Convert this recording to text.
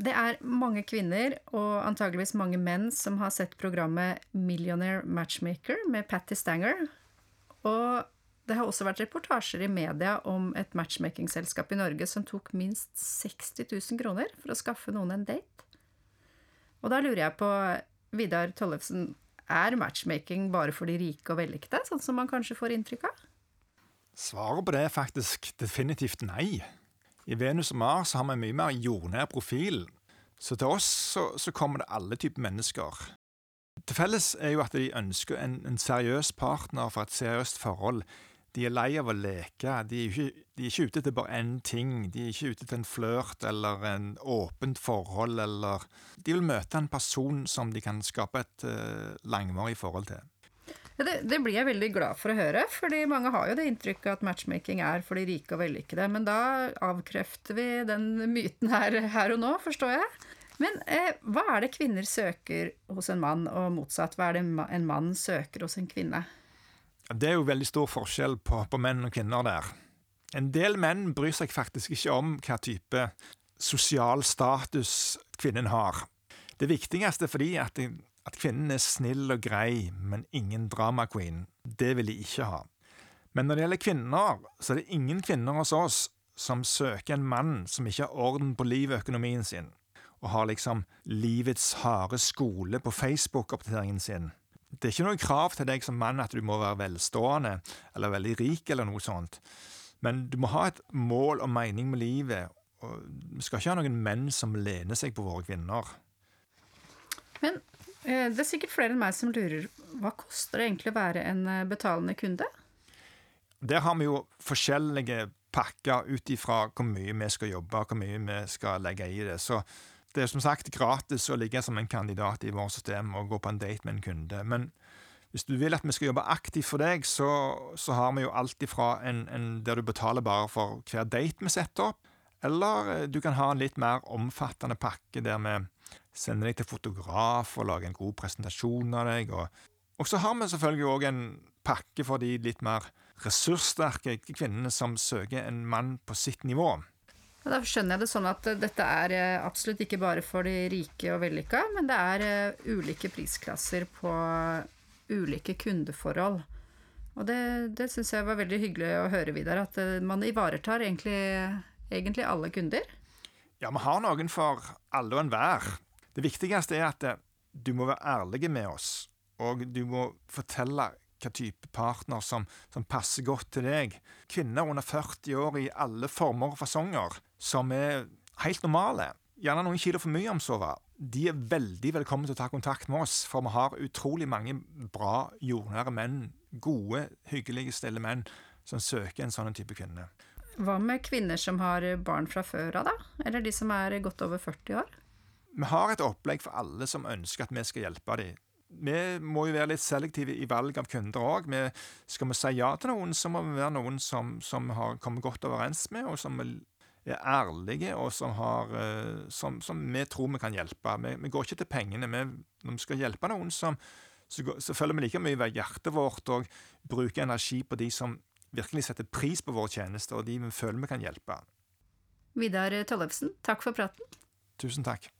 Det er mange kvinner, og antageligvis mange menn, som har sett programmet Millionaire Matchmaker med Patty Stanger. Og det har også vært reportasjer i media om et matchmakingselskap i Norge som tok minst 60 000 kroner for å skaffe noen en date. Og da lurer jeg på, Vidar Tollefsen, er matchmaking bare for de rike og vellykkede, sånn som man kanskje får inntrykk av? Svaret på det er faktisk definitivt nei. I Venus og Mars har vi mye mer jordnær profil, så til oss så, så kommer det alle typer mennesker. Til felles er jo at de ønsker en, en seriøs partner for et seriøst forhold. De er lei av å leke. De er, ikke, de er ikke ute etter bare én ting. De er ikke ute etter en flørt eller en åpent forhold eller De vil møte en person som de kan skape et uh, langvarig forhold til. Det, det, blir jeg veldig glad for å høre, fordi mange har jo det inntrykket at matchmaking er for de rike og vellykkede. Men da avkrefter vi den myten her, her og nå, forstår jeg. Men eh, hva er det kvinner søker hos en mann, og motsatt? Hva er det en mann søker hos en kvinne? Det er jo veldig stor forskjell på, på menn og kvinner der. En del menn bryr seg faktisk ikke om hva type sosial status kvinnen har. Det viktigste er fordi at at kvinnen er snill og grei, men ingen drama queen, det vil de ikke ha. Men når det gjelder kvinner, så er det ingen kvinner hos oss som søker en mann som ikke har orden på livet og økonomien sin, og har liksom livets harde skole på Facebook-oppdateringen sin. Det er ikke noe krav til deg som mann at du må være velstående eller veldig rik eller noe sånt, men du må ha et mål og mening med livet, og vi skal ikke ha noen menn som lener seg på våre kvinner. Men det er sikkert flere enn meg som lurer. Hva koster det egentlig å være en eh, betalende kunde? Der har vi jo forskjellige pakker ut ifra hvor mye vi skal jobbe, og hvor mye vi skal legge i det. Så det er som sagt gratis å ligge som en kandidat i vårt system og gå på en date med en kunde. Men hvis du vil at vi skal jobbe aktivt for deg, så, så har vi jo alt ifra en, en, der du betaler bare for hver date vi setter opp, eller eh, du kan ha en litt mer omfattende pakke der vi sender deg til fotograf og lager en god presentasjon av deg. Og, og så har vi selvfølgelig òg en pakke for de litt mer ressurssterke kvinnene som søker en mann på sitt nivå. Da skjønner jeg det sånn at dette er eh, absolutt ikke bare for de rike og vellykka, men det er eh, ulike prisklasser på ulike kundeforhold. Og det, det syns jeg var veldig hyggelig å høre, Vidar, at eh, man ivaretar egentlig, egentlig alle kunder. Ja, vi har noen for alle og enhver. Det viktigste er at eh, du må være ærlig med oss, og du må fortelle hva type partner som, som, passer godt til deg. Kvinner under 40 år i alle former og fasonger, som er helt normale, gjerne noen kilo for mye om så de er veldig velkommen til å ta kontakt med oss, for vi har utrolig mange bra, jordnære menn, gode, hyggelige, stille menn, som søker en sånn type kvinne. Hva med kvinner som har barn fra før av, da? Eller de som er godt over 40 år? Vi har et opplegg for alle som ønsker at vi skal hjelpe dem. Vi må jo være litt selektive i valg av kunder òg. Skal vi si ja til noen, så må vi være noen som, som har kommet godt overens med, og som er ærlige, og som, har, eh, som, som vi tror vi kan hjelpe. Vi, vi går ikke til pengene. Vi, når vi skal hjelpe noen, som, så, så følger vi like mye ved hjertet vårt og bruker energi på de som virkelig setter pris på vår tjeneste, og de vi føler vi kan hjelpe. Vidar Tollefsen, takk for praten. Tusen takk.